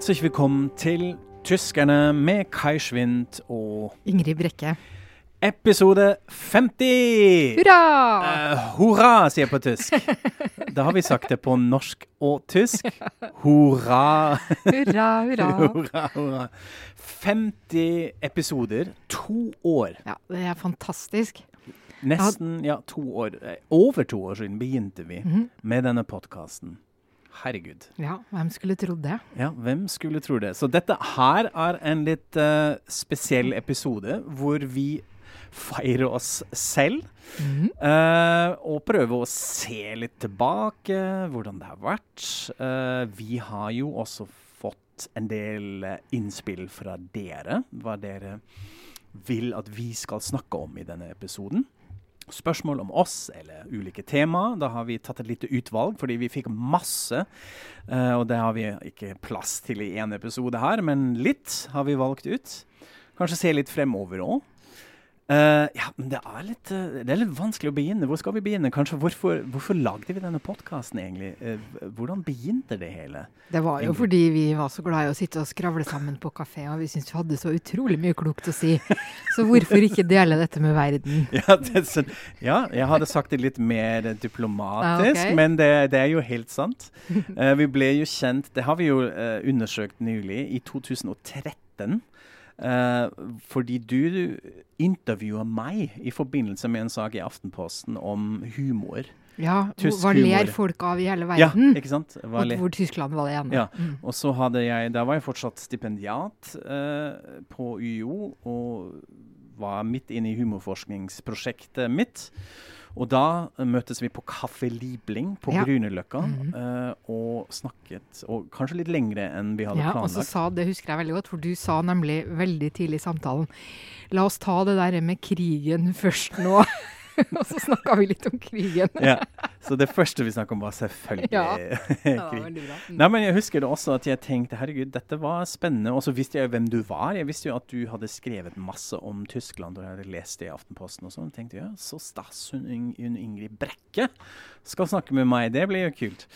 Herzlich willkommen til Tyskerne med Kai Schwind og Ingrid Brekke. episode 50! Hurra! Uh, hurra, sier jeg på tysk. Da har vi sagt det på norsk og tysk. Hurra. Hurra, hurra. hurra, hurra. 50 episoder, to år. Ja, det er fantastisk. Nesten ja, to år. eh, Over to år siden begynte vi Mhm. med denne podkasten. Herregud. Ja, hvem skulle trodd det? Ja, hvem skulle tro det. Så dette her er en litt uh, spesiell episode hvor vi feirer oss selv. Mm -hmm. uh, og prøver å se litt tilbake, hvordan det har vært. Uh, vi har jo også fått en del innspill fra dere, hva dere vil at vi skal snakke om i denne episoden. Spørsmål om oss eller ulike tema. Da har vi tatt et lite utvalg, fordi vi fikk masse. eh, og det har vi ikke plass til i én episode her, men litt har vi valgt ut. Kanskje se litt fremover òg. Ja, men det er, litt, eh, det er litt vanskelig å begynne. Hvor skal vi begynne? Kanskje Hvorfor, hvorfor lagde vi denne podkasten, egentlig? Uh, hvordan begynte det hele? Det var jo egentlig? fordi vi var så glad i å sitte og skravle sammen på kafé, og vi syntes vi hadde så utrolig mye klokt å si. Så hvorfor ikke dele dette med verden? Ja, det, er sånn- ja, jeg hadde sagt det litt mer diplomatisk, ja, okay. men det, det er jo helt sant. Vi ble jo kjent Det har vi jo undersøkt nylig, i 2013. eh, fordi du intervjua meg i forbindelse med en sak i Aftenposten om humor. Ja, Tysk hva ler folk av i hele verden? Ja, ikke sant? Og hvor Tyskland var det ene. Ja. Mm. Og så hadde jeg Da var jeg fortsatt stipendiat eh, på UiO og var midt inne i humorforskningsprosjektet mitt. Og da eh, møttes vi på Kaffe Liebling på Ja. Grünerløkka mm -hmm. uh, og snakket. Og kanskje litt lengre enn vi hadde Ja, og så sa, det husker jeg veldig godt, for du sa nemlig veldig tidlig i samtalen La oss ta det der med krigen først nå. og så snakka vi litt om krigen. Ja. Så det første vi snakket om, var selvfølgelig Ja. Det var krig. veldig. Mm. Nei, men Jeg husker det også at jeg tenkte herregud, dette var spennende. Og så visste jeg hvem du var. Jeg visste jo at du hadde skrevet masse om Tyskland, og jeg hadde lest det i Aftenposten og sånn. Tenkte ja, så stas hun, hun Ingrid Brekke skal snakke med meg. Det blir jo kult.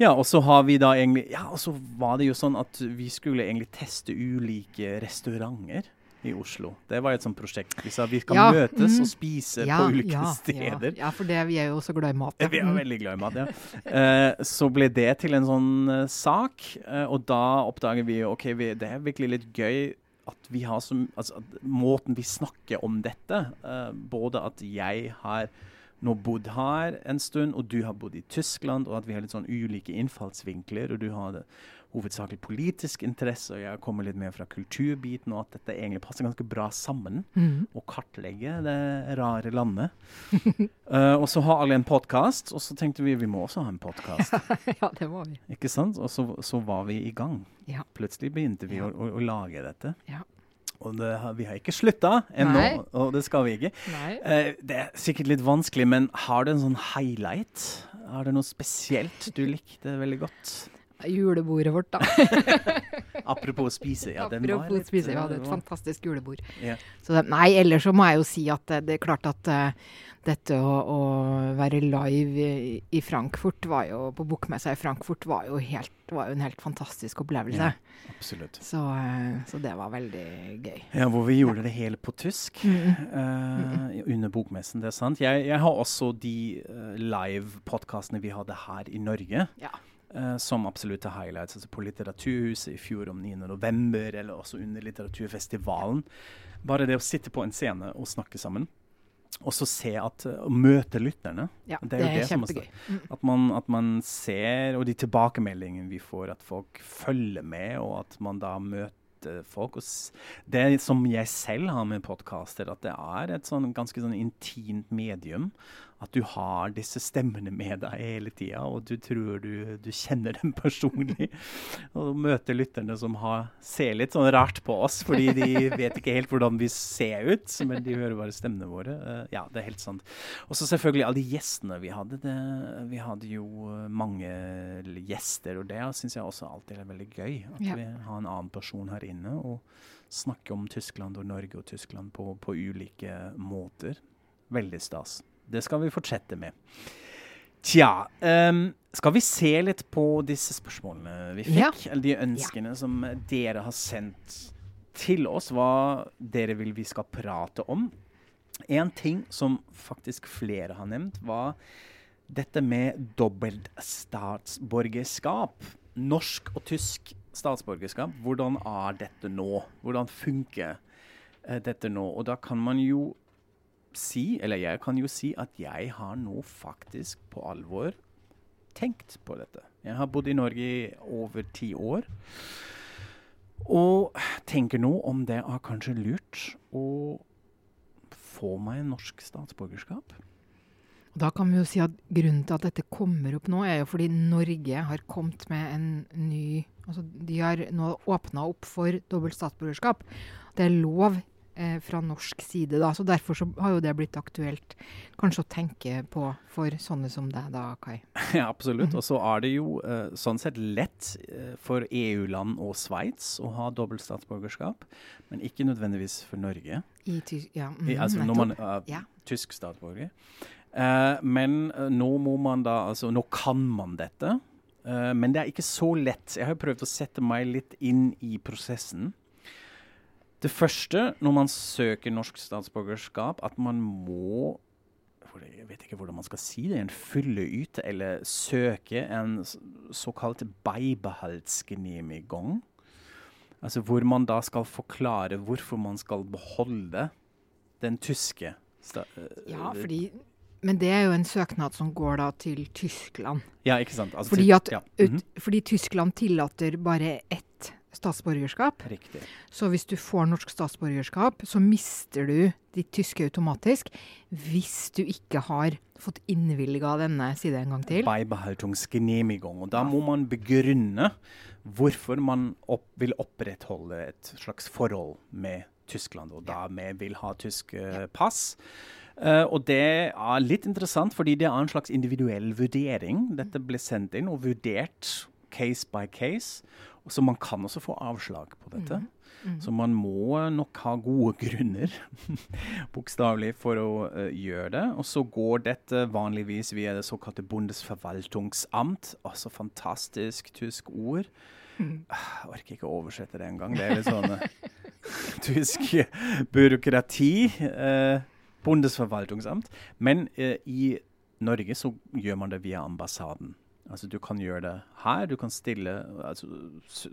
Ja, og så har vi da egentlig Ja, og så var det jo sånn at vi skulle egentlig teste ulike restauranter. I Oslo. Det var et sånt prosjekt. Vi sa vi kan Ja, møtes mm, og spise på ulike steder. Ja, ja, for det, vi er jo også glad i mat. ja. Vi er veldig glad i mat, ja. Eh, så ble det til en sånn eh, sak, eh, og da oppdager vi ok, vi, det er virkelig litt gøy at vi har som, altså, måten vi snakker om dette, eh, både at jeg har nå bodd her en stund, og du har bodd i Tyskland, og at vi har litt sånn ulike innfallsvinkler, og du har det hovedsakelig politisk interesse, og jeg kommer litt mer fra kulturbiten, og at dette egentlig passer ganske bra sammen Mm. å kartlegge det rare landet. uh, og så har alle en podkast, og så tenkte vi vi må også ha en podkast. ja, det må vi. Ikke sant? Og så, så var vi i gang. Ja. Plutselig begynte vi Ja. å, å, å lage dette. Ja. Og det, vi har ikke slutta ennå, og det skal vi ikke. Eh, det er sikkert litt vanskelig, men har du en sånn highlight? Har du noe spesielt du likte veldig godt? Julebordet vårt, da. Apropos spise. Ja, den var Apropos litt, spise, vi eh, hadde et fantastisk julebord. Ja. Så nei, ellers så må jeg jo si at det, det er klart at uh, dette å, å være live i, i Frankfurt var jo, på bokmessa i Frankfurt var jo, helt, var jo en helt fantastisk opplevelse. Ja. Absolutt. Så, uh, så det var veldig gøy. Ja, hvor vi gjorde det hele på tysk. Mm. uh, under bokmessen, det er sant. Jeg, jeg har også de live-podkastene vi hadde her i Norge, Ja. Eh, som absolutte highlights. Altså på Litteraturhuset i fjor om 9. november, eller også under litteraturfestivalen. Bare det å sitte på en scene og snakke sammen. Og så se at Å møte lytterne. Ja, Det det er jo er, det som er. Mm. At man, at man ser, og de tilbakemeldingene vi får, at folk følger med, og at man da møter folk. Og det som jeg selv har med podkaster, at det er et sånn ganske sånn intimt medium. At du har disse stemmene med deg hele tida, og du tror du, du kjenner dem personlig. Og møter lytterne som har, ser litt sånn rart på oss, fordi de vet ikke helt hvordan vi ser ut, men de hører bare stemmene våre. Eh, ja, det er helt sant. Og så selvfølgelig alle de gjestene vi hadde. Det, vi hadde jo eh, mange gjester, og det syns jeg også alltid er veldig gøy. At Ja. vi har en annen person her inne og snakker om Tyskland og Norge og Tyskland på, på ulike måter. Veldig stas. Det skal vi fortsette med. Tja um, Skal vi se litt på disse spørsmålene vi fikk? Ja. Eller de ønskene ja. som dere har sendt til oss. Hva dere vil vi skal prate om. En ting som faktisk flere har nevnt, var dette med dobbelt statsborgerskap. Norsk og tysk statsborgerskap. Hvordan er dette nå? Hvordan funker uh, dette nå? Og da kan man jo si, eller jeg kan jo si, at jeg har nå faktisk på alvor tenkt på dette. Jeg har bodd i Norge i over ti år. Og tenker nå om det er kanskje lurt å få meg norsk statsborgerskap. Da kan vi jo si at Grunnen til at dette kommer opp nå, er jo fordi Norge har kommet med en ny altså De har nå åpna opp for dobbelt statsborgerskap. Det er lov eh, fra norsk side. da, så Derfor så har jo det blitt aktuelt kanskje å tenke på for sånne som deg da, Kai. Ja, absolutt. Og så er det jo eh, sånn sett lett uh, for EU-land og Sveits å ha dobbelt statsborgerskap, men ikke nødvendigvis for Norge. I ty ja, mm, I, altså når man er ja. tysk statsborger. men nå må man da Altså, nå kan man dette. men det er ikke så lett. Jeg har prøvd å sette meg litt inn i prosessen. Det første når man søker norsk statsborgerskap, at man må jeg vet ikke hvordan man skal si det, en fylleyte eller søke en såkalt beibehaltsgenehmigung. Altså hvor man da skal forklare hvorfor man skal beholde den tyske Ja, fordi men det er jo en søknad som går da til Tyskland. Ja, ikke sant? Altså fordi, at, ja. mm -hmm. fordi Tyskland tillater bare ett statsborgerskap. Riktig. Så hvis du får norsk statsborgerskap, så mister du ditt tyske automatisk hvis du ikke har fått innvilga denne side en gang til. Beibehaltungsgenehmigung. Og da må man begrunne hvorfor man opp, vil opprettholde et slags forhold med Tyskland, og da vi vil ha tysk uh, pass. Uh, og det er litt interessant, fordi det er en slags individuell vurdering. Dette ble sendt inn og vurdert case by case. Så man kan også få avslag på dette. Mm. Mm. Så man må nok ha gode grunner, bokstavelig, for å uh, gjøre det. Og så går dette vanligvis via det såkalte Bundesverwaltungsamt. Altså fantastisk tysk ord. Mm. Jeg orker ikke å oversette det engang. Det er litt sånn uh, tysk byråkrati. Uh, Bundesverwaltungsamt. Men i Norge så gjør man det via ambassaden. Altså Du kan gjøre det her. Du kan stille, altså,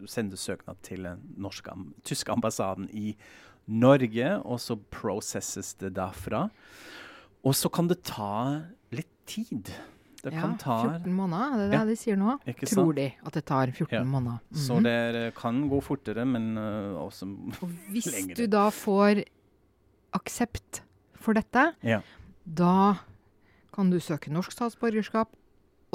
sende søknad til den tyske ambassaden i Norge, og så prosesses det derfra. Og så kan det ta litt tid. Det ja, ta 14 måneder, det er det ja, de sier nå? Tror de at det tar 14 ja. måneder. Mm -hmm. Så det kan gå fortere, men uh, også og Hvis lengre. du da får aksept for dette, ja. da kan du søke norsk statsborgerskap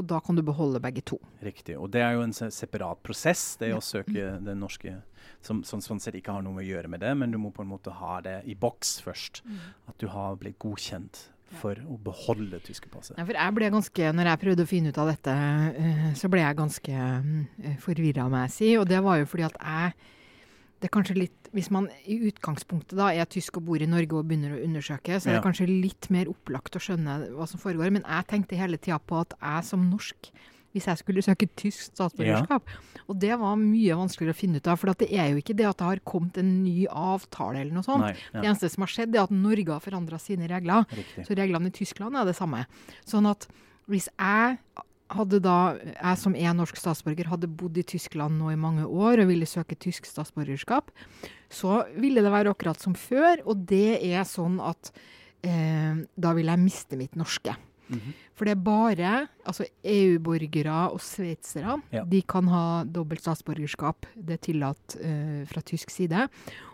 og da kan du beholde begge to. Riktig. Og det er jo en separat prosess, det å søke den norske som sånn, sånn sett ikke har noe å gjøre med det, men du må på en måte ha det i boks først. Mm. At du har blitt godkjent for å beholde tyske passet. Ja, for jeg ble ganske, når jeg prøvde å finne ut av dette, uh, så ble jeg ganske uh, forvirra, må jeg si. Og det var jo fordi at jeg det er kanskje litt, Hvis man i utgangspunktet da er tysk og bor i Norge og begynner å undersøke, så er det kanskje litt mer opplagt å skjønne hva som foregår. Men jeg tenkte hele tida på at jeg som norsk hvis jeg skulle søke tysk statsborgerskap. Ja. Og det var mye vanskeligere å finne ut av. For det er jo ikke det at det har kommet en ny avtale eller noe sånt. Nei, ja. Det eneste som har skjedd, er at Norge har forandra sine regler. Riktig. Så reglene i Tyskland er det samme. Sånn at hvis jeg hadde da, jeg som er norsk statsborger, hadde bodd i Tyskland nå i mange år og ville søke tysk statsborgerskap, så ville det være akkurat som før. Og det er sånn at eh, da vil jeg miste mitt norske. Mm -hmm. For det er bare altså EU-borgere og sveitsere ja. de kan ha dobbelt statsborgerskap. Det er tillatt eh, fra tysk side.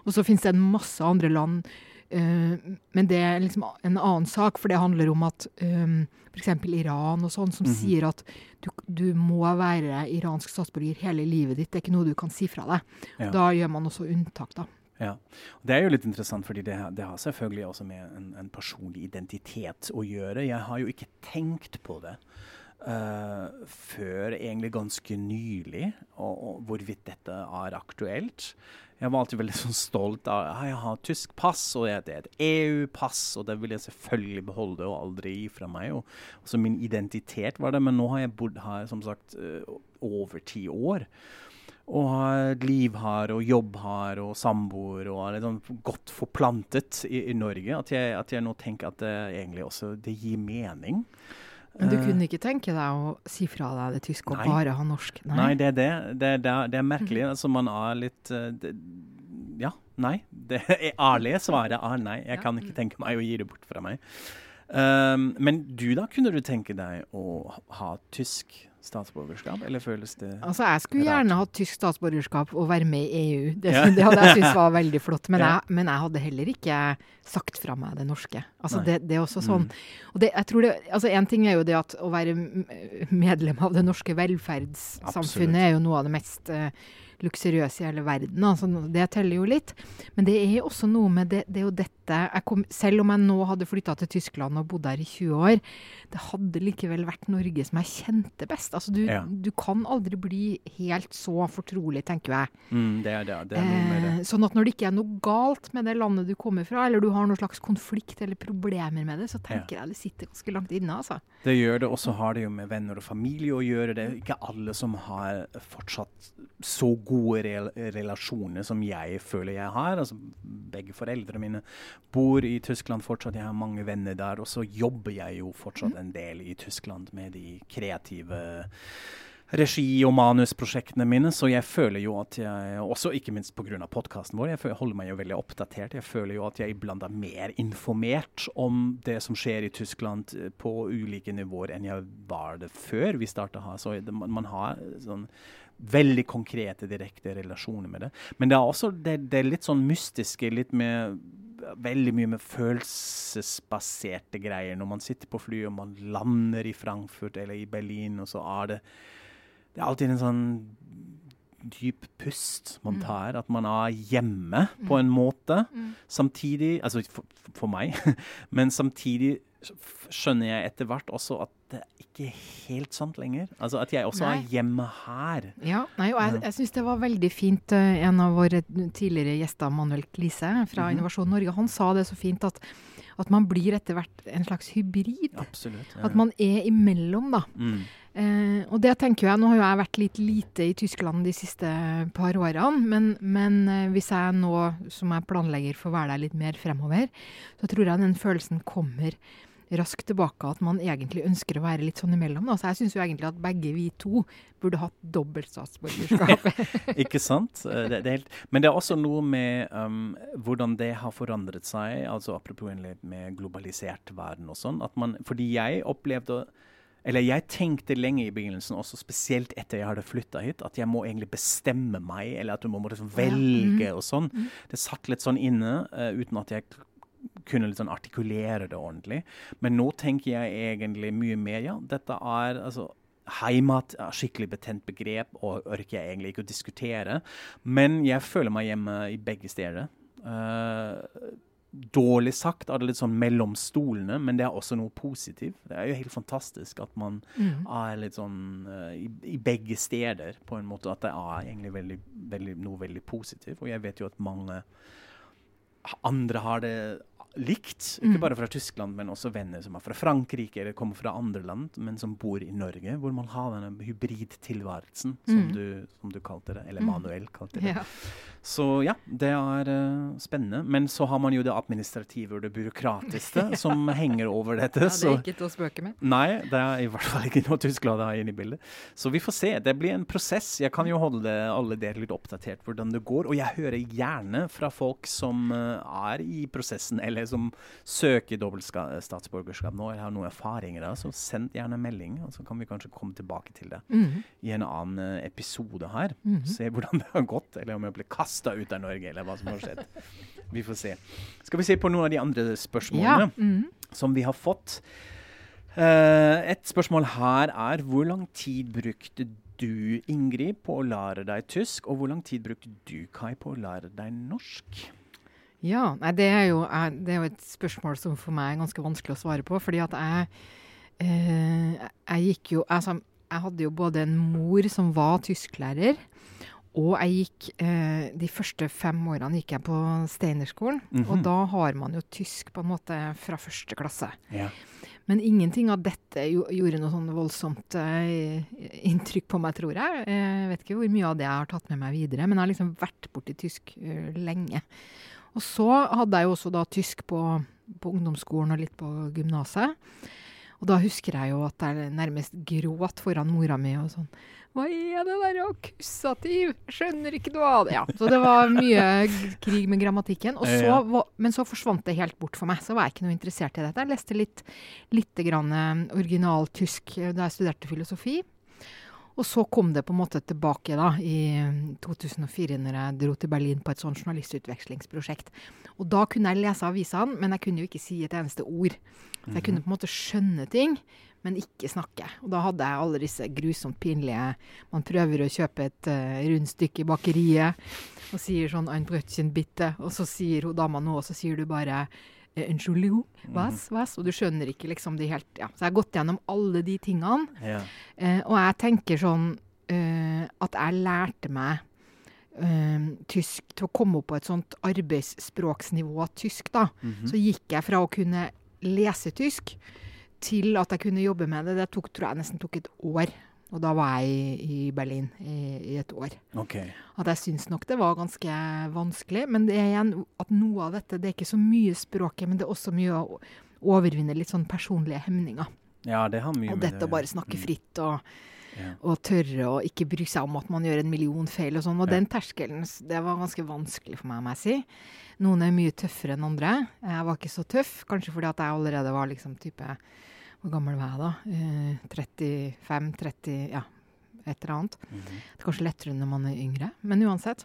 Og så finnes det en masse andre land men det er liksom en annen sak, for det handler om at um, f.eks. Iran og sånn, som mm -hmm. sier at du, du, må være iransk statsborger hele livet ditt. Det er ikke noe du kan si fra deg. Ja. Da gjør man også unntak, da. Ja. Det er jo litt interessant, fordi det, det har selvfølgelig også med en, en, personlig identitet å gjøre. Jeg har jo ikke tenkt på det. uh, før egentlig ganske nylig, og, og, hvorvidt dette er aktuelt. Jeg var alltid veldig sånn stolt av at jeg har tysk pass, og det er et EU-pass, og det vil jeg selvfølgelig beholde og aldri gi fra meg. Og, så min identitet var det, men nå har jeg bodd her som sagt over ti år. Og har liv her, og jobb her, og samboer, og er liksom godt forplantet i, i Norge. At jeg, at jeg, nå tenker at det egentlig også det gir mening. Men du kunne ikke tenke deg å si fra deg det tyske og bare ha norsk? Nei, nei det er det. Det, det, det er merkelig. Mm. Altså, man er litt uh, det, Ja, nei. Det er ærlige svaret er nei. Jeg kan ikke tenke meg å gi det bort fra meg. Um, men du, da? Kunne du tenke deg å ha tysk statsborgerskap, eller føles det Altså, Jeg skulle rart? gjerne hatt tysk statsborgerskap og være med i EU. Det, ja. det hadde jeg syntes var veldig flott. Men, ja. jeg, men, jeg, hadde heller ikke sagt fra meg det norske. Altså, det, det, er også sånn. Mm. Og det, jeg tror det, altså En ting er jo det at å være medlem av det norske velferdssamfunnet Absolutt. er jo noe av det mest uh, luksuriøse i hele verden. Altså, det teller jo litt. Men det er også noe med det, det er jo dette kom, Selv om jeg nå hadde flytta til Tyskland og bodd der i 20 år, det hadde likevel vært Norge som jeg kjente best. Altså, du, ja. du kan aldri bli helt så fortrolig, tenker jeg. Mm, det er det. det, er noe med det. Eh, sånn at når det ikke er noe galt med det landet du kommer fra, eller du har noen slags konflikt eller problemer med det, så tenker ja. jeg det sitter ganske langt inne. altså. Det gjør det. Og så har det jo med venner og familie å gjøre. Det er ikke alle som har fortsatt så gode rel relasjoner som jeg føler jeg har. Altså, begge foreldrene mine bor i Tyskland fortsatt, jeg har mange venner der. Og så jobber jeg jo fortsatt mm. en del i Tyskland med de kreative regi- og manusprosjektene mine, så jeg føler jo at jeg Også ikke minst pga. podkasten vår, jeg holder meg jo veldig oppdatert. Jeg føler jo at jeg iblant er mer informert om det som skjer i Tyskland eh, på ulike nivåer enn jeg var det før vi starta her. Så det, man har sånn veldig konkrete, direkte relasjoner med det. Men det er også det, det er litt sånn mystiske, litt med veldig mye med følelsesbaserte greier. Når man sitter på flyet og man lander i Frankfurt eller i Berlin, og så er det Det er alltid en sånn dyp pust man mm. tar. At man er hjemme på mm. en måte. Mm. Samtidig Altså for, for meg, men samtidig skjønner jeg etter hvert også at det er ikke helt sant lenger. Altså At jeg også nei. er hjemme her. Ja, nei, og Jeg, jeg syns det var veldig fint. Uh, en av våre tidligere gjester, Manuel Klise fra -hmm. Innovasjon Norge, han sa det så fint at, at man blir etter hvert en slags hybrid. Absolutt. Ja. At man er imellom, da. Mm. Eh, og det tenker jeg, Nå har jo jeg vært litt lite i Tyskland de siste par årene, men, men uh, hvis jeg nå, som jeg planlegger, får være der litt mer fremover, så tror jeg den følelsen kommer raskt tilbake at man egentlig ønsker å være litt sånn imellom. Så jeg syns jo egentlig at begge vi to burde hatt dobbelt statsborgerskap. ikke sant? Eh, det, det helt, men det er også noe med um, hvordan det har forandret seg, altså apropos med globalisert verden og sånn. at man, Fordi jeg opplevde eller jeg tenkte lenge i begynnelsen, også spesielt etter jeg hadde flytta hit, at jeg må egentlig bestemme meg, eller at du må liksom velge ja. mm. og sånn. Mm. Det satt litt sånn inne uh, uten at jeg kunne liksom artikulere det ordentlig. Men nå tenker jeg egentlig mye mer ja, dette er altså Heimat er skikkelig betent begrep, og orker jeg egentlig ikke å diskutere. Men jeg føler meg hjemme i begge steder. Uh, dårlig sagt er det litt sånn mellom stolene, men det er også noe positivt. Det er jo helt fantastisk at man mm. er litt sånn uh, i, i, begge steder, på en måte. At det er egentlig veldig, veldig, noe veldig positivt. Og jeg vet jo at mange andre har det likt. Ikke mm. bare fra Tyskland, men også venner som er fra Frankrike eller kommer fra andre land, men som bor i Norge. Hvor man har denne hybridtilværelsen, som, mm. du, som du kalte det. Eller mm. Manuel kalte det. Ja. Så ja, det er uh, spennende. Men så har man jo det administrative og det byråkratiske som henger over dette. Ja, Det er ikke til å spøke med. Nei, det er i hvert fall ikke noe Tyskland har inne i bildet. Så vi får se. Det blir en prosess. Jeg kan jo holde alle dere litt oppdatert hvordan det går. Og jeg hører gjerne fra folk som uh, er i prosessen, eller som søker dobbelt statsborgerskap nå, eller har noen erfaringer da, så send gjerne melding, og så kan vi kanskje komme tilbake til det mm. i en annen uh, episode her. Mm. Se hvordan det har gått, eller om jeg ble kasta ut av Norge, eller hva som har skjedd. Vi får se. Skal vi se på noen av de andre spørsmålene ja. mm. som vi har fått. Uh, et spørsmål her er hvor lang tid brukte du, Ingrid, på å lære deg tysk, og hvor lang tid brukte du, Kai, på å lære deg norsk? Ja, nei, det, er jo, det er jo et spørsmål som for meg er ganske vanskelig å svare på. fordi at jeg Eh, jeg gikk jo altså, Jeg hadde jo både en mor som var tysklærer, og jeg gikk eh, De første fem årene gikk jeg på Steinerskolen. Mhm. Og da har man jo tysk på en måte fra første klasse. Ja. Men ingenting av dette gjo- gjorde noe sånn voldsomt eh, inntrykk på meg, tror jeg. Eh, Jeg vet ikke hvor mye av det jeg har tatt med meg videre, men jeg har liksom vært borti tysk uh, lenge. Og så hadde jeg jo også da tysk på, på ungdomsskolen og litt på gymnaset. Og da husker jeg jo at jeg nærmest gråt foran mora mi og sånn Hva er det der akkusativ? Skjønner ikke du av det. Ja, så det var mye krig med grammatikken. Og så, var- men så forsvant det helt bort for meg. Så var jeg ikke noe interessert i dette. Jeg leste litt, litt grann eh, original tysk eh, da jeg studerte filosofi. Og så kom det på en måte tilbake da, i mm, 2004, når jeg dro til Berlin på et sånt journalistutvekslingsprosjekt. Og da kunne jeg lese avisene, men jeg kunne jo ikke si et eneste ord. Så jeg kunne på en måte skjønne ting, men ikke snakke. Og da hadde jeg alle disse grusomt pinlige Man prøver å kjøpe et uh, rundstykke i bakeriet og sier sånn 'ein Brötchen bitte', og så sier hun dama noe, og så sier du bare 'Entschuldigung, was, was?' Og du skjønner ikke liksom de helt Ja. Så jeg har gått gjennom alle de tingene. Ja. Eh, og jeg tenker sånn eh, at jeg lærte meg eh, tysk til å komme opp på et sånt arbeidsspråksnivå tysk, da. Mhm. Så gikk jeg fra å kunne lese tysk til at jeg kunne jobbe med det. Det tok, tror jeg nesten tok et år. Og da var jeg i, i Berlin i, i et år. Okay. At jeg syns nok det var ganske vanskelig. Men det er igjen at noe av dette, det er ikke så mye språket, men det er også mye å overvinne litt sånn personlige hemninger. Ja, det har mye Og med dette å bare snakke Mm. fritt og Ja. og tørre å ikke bry seg om at man gjør en million feil og sånn. Og Ja. den terskelen, det var ganske vanskelig for meg, må jeg si. Noen er mye tøffere enn andre. Jeg var ikke så tøff, kanskje fordi at jeg allerede var liksom type Hvor gammel var jeg da? Eh, 35-30 Ja, et eller annet. Mhm. Det er kanskje lettere når man er yngre. Men uansett.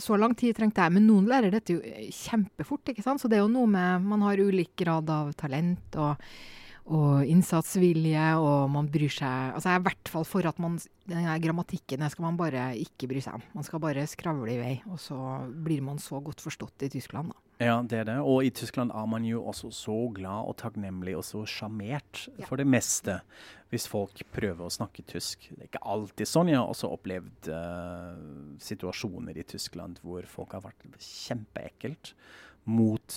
Så lang tid trengte jeg. Men noen lærer dette jo eh, kjempefort, ikke sant. Så det er jo noe med Man har ulik grad av talent og, og innsatsvilje, og man bryr seg Altså jeg er i hvert fall for at man Den her grammatikken skal man bare ikke bry seg om. Man skal bare skravle i vei, og så blir man så godt forstått i Tyskland, da. Ja, det er det. Og i Tyskland er man jo også så glad og takknemlig og så sjarmert Ja. for det meste hvis folk prøver å snakke tysk. Det er ikke alltid sånn. Jeg har også opplevd uh, situasjoner i Tyskland hvor folk har vært kjempeekkelt mot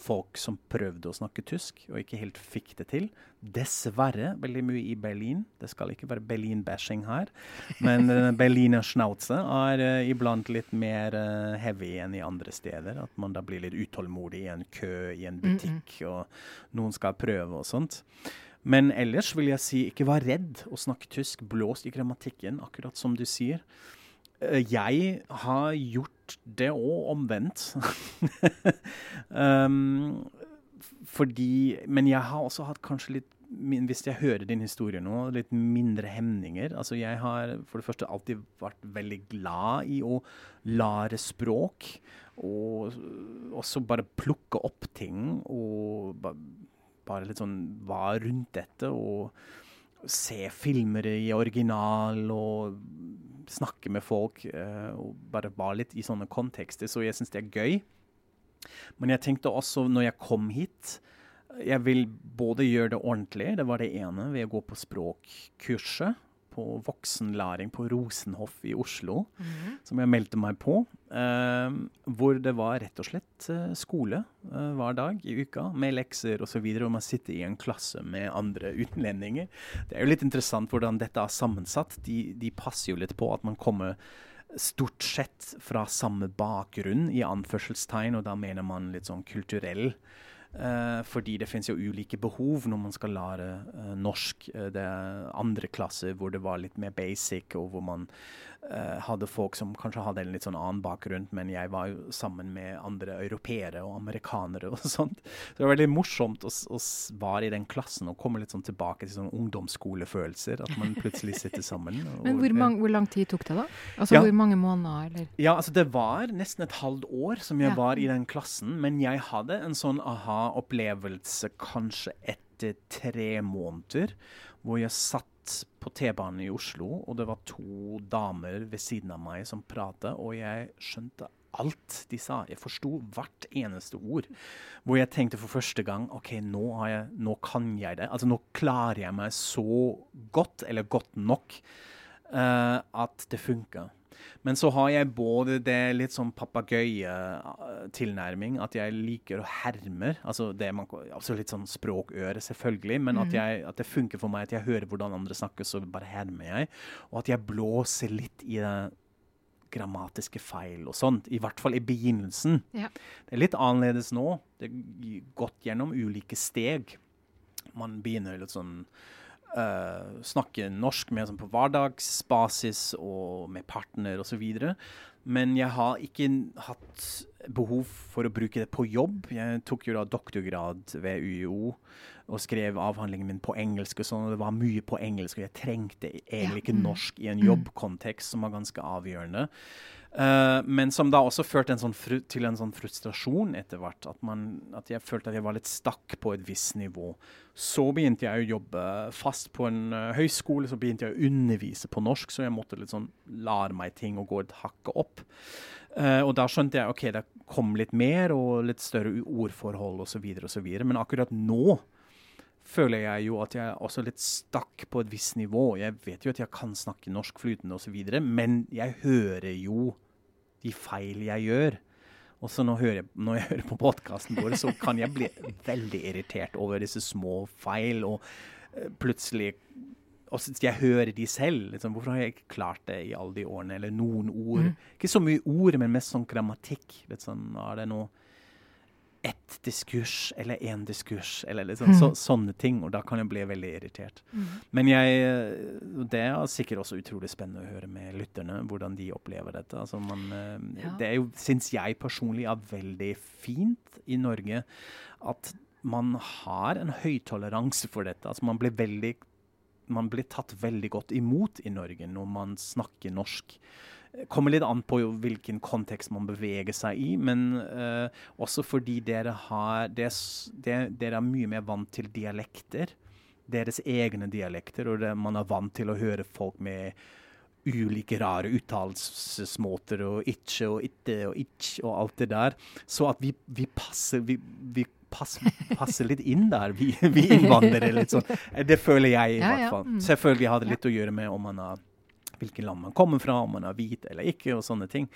folk som prøvde å snakke tysk og ikke helt fikk det til. Dessverre veldig mye i Berlin. Det skal ikke være Berlin-bashing her, men uh, Berliner Schnauze er uh, iblant litt mer uh, heavy enn i andre steder. At man da blir litt utålmodig i en kø i en butikk, og noen skal prøve og sånt. Men ellers vil jeg si ikke vær redd å snakke tysk. Blås i grammatikken, akkurat som du sier. Jeg har gjort det òg omvendt. um, fordi Men jeg har også hatt kanskje litt Hvis jeg hører din historie nå, litt mindre hemninger. Altså jeg har for det første alltid vært veldig glad i å lære språk. Og også bare plukke opp ting og bare litt sånn være rundt dette. og se filmer i original og snakke med folk. eh, og bare være litt i sånne kontekster. Så jeg syns det er gøy. Men jeg tenkte også, når jeg kom hit Jeg vil både gjøre det ordentlig, det var det ene, ved å gå på språkkurset på voksenlæring på Rosenhoff i Oslo, som jeg meldte meg på. eh, hvor det var rett og slett eh, skole eh, hver dag i uka, med lekser osv. Og, og man sitter i en klasse med andre utenlendinger. Det er jo litt interessant hvordan dette er sammensatt. De, de passer jo litt på at man kommer stort sett fra samme bakgrunn, i anførselstegn, og da mener man litt sånn kulturell. Eh, fordi det finnes jo ulike behov når man skal lære eh, norsk. Eh, det er andre klasser hvor det var litt mer basic, og hvor man hadde folk som kanskje hadde en litt sånn annen bakgrunn, men jeg var jo sammen med andre europeere og amerikanere og sånt. Så det var veldig morsomt å, å være i den klassen og komme litt sånn tilbake til sånn ungdomsskolefølelser. At man plutselig sitter sammen. og- Men hvor, mange, hvor lang tid tok det, da? Altså Ja. hvor mange måneder, eller? ja, altså det var nesten et halvt år som jeg Ja. var i den klassen, men jeg hadde en sånn aha-opplevelse kanskje etter tre måneder, hvor jeg satt på T-banen i Oslo, og det var to damer ved siden av meg som pratet, og jeg skjønte alt de sa. Jeg forsto hvert eneste ord. Hvor jeg tenkte for første gang OK, nå, jeg, nå kan jeg det. Altså nå klarer jeg meg så godt, eller godt nok, uh, at det funker. Men så har jeg både det litt sånn papegøyetilnærming, at jeg liker å herme. Altså det man, altså litt sånn språkøre, selvfølgelig, men at, jeg, at, det funker for meg at jeg hører hvordan andre snakker, så bare hermer jeg. Og at jeg blåser litt i det grammatiske feil og sånt. I hvert fall i begynnelsen. Ja. Det er litt annerledes nå. Det er gått gjennom ulike steg. Man begynner litt sånn uh, snakke norsk med sånn på hverdagsbasis og med partner osv. Men jeg har ikke hatt behov for å bruke det på jobb. Jeg tok jo da doktorgrad ved UiO og skrev avhandlingen min på engelsk. og sånn, og Det var mye på engelsk, og jeg trengte egentlig ikke mm. norsk i en mm. jobbkontekst, som var ganske avgjørende. Uh, men som da også førte en sånn til en sånn frustrasjon etter hvert. At, at, jeg følte at jeg var litt stakk på et visst nivå. Så begynte jeg å jobbe fast på en uh, høyskole, så begynte jeg å undervise på norsk, så jeg måtte litt sånn lære meg ting og gå et hakket opp. Uh, og da skjønte jeg ok, det kom litt mer og litt større ordforhold osv. osv. Men akkurat nå føler jeg jo at jeg er også litt stakk på et visst nivå. Jeg vet jo at jeg kan snakke norsk flytende osv., men jeg hører jo de feil jeg gjør. Og så når, jeg, når jeg hører på podkasten vår, så kan jeg bli veldig irritert over disse små feil. Og uh, plutselig og Jeg hører de selv. Liksom, hvorfor har jeg ikke klart det i alle de årene? Eller noen ord. Mm. Ikke så mye ord, men mest sånn grammatikk. Litt sånn, er det noe ett diskurs eller én diskurs, eller liksom, mm. så, sånne ting. Og da kan jeg bli veldig irritert. Mm. Men jeg, det er sikkert også utrolig spennende å høre med lytterne, hvordan de opplever dette. Altså man, eh, ja. Det er jo, syns jeg personlig, er veldig fint i Norge at man har en høy toleranse for dette. Altså man blir veldig man blir tatt veldig godt imot i Norge når man snakker norsk kommer litt an på hvilken kontekst man beveger seg i, men uh, også fordi dere, har, det, det, dere er mye mer vant til dialekter. Deres egne dialekter, og det, man er vant til å høre folk med ulike rare uttalelsesmåter og itche og itte og itch og alt det der. Så at vi, vi passer vi, vi passer, passer litt inn der, vi, vi innvandrere. litt sånn. Det føler jeg i hvert fall. Mm. Selvfølgelig har det litt å gjøre med om man har hvilket land man kommer fra, om man er hvit eller ikke, og sånne ting.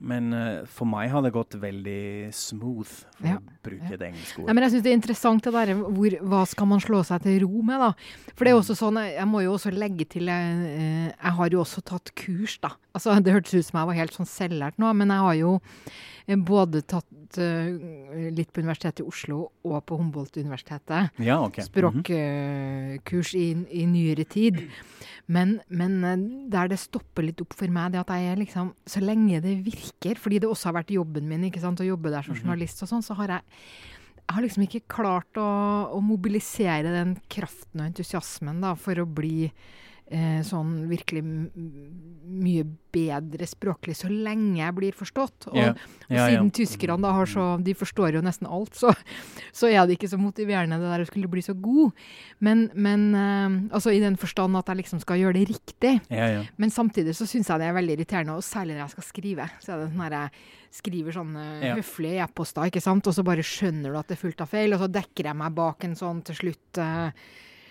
Men uh, for meg har det gått veldig smooth, for ja. å bruke ja. det engelske ordet. Ja, men jeg syns det er interessant det der hvor, hva skal man slå seg til ro med, da. For det er også sånn, jeg må jo også legge til Jeg, eh, jeg har jo også tatt kurs, da. Altså, det hørtes ut som jeg var helt sånn selvlært nå, men jeg har jo eh, både tatt uh, litt på Universitetet i Oslo og på Humboldt-universitetet. Ja, okay. Språkkurs uh, i, i, nyere tid. Men, men, der det stopper litt opp for meg, det at jeg er liksom Så lenge det virker, fordi det også har vært jobben min ikke sant, å jobbe der som mhm. journalist og sånn, så har jeg jeg har liksom ikke klart å, å mobilisere den kraften og entusiasmen da, for å bli eh, sånn virkelig mye bedre språklig så lenge jeg blir forstått. Og, yeah. og ja, siden ja. tyskerne da har så De forstår jo nesten alt, så, så, er det ikke så motiverende det der å skulle bli så god. Men, men eh, altså i den forstand at jeg liksom skal gjøre det riktig. Ja, men samtidig så syns jeg det er veldig irriterende, og særlig når jeg skal skrive. Så er det sånn jeg skriver sånne ja. høflige e-poster, ikke sant, og så bare skjønner du at det er fullt av feil, og så dekker jeg meg bak en sånn til slutt uh,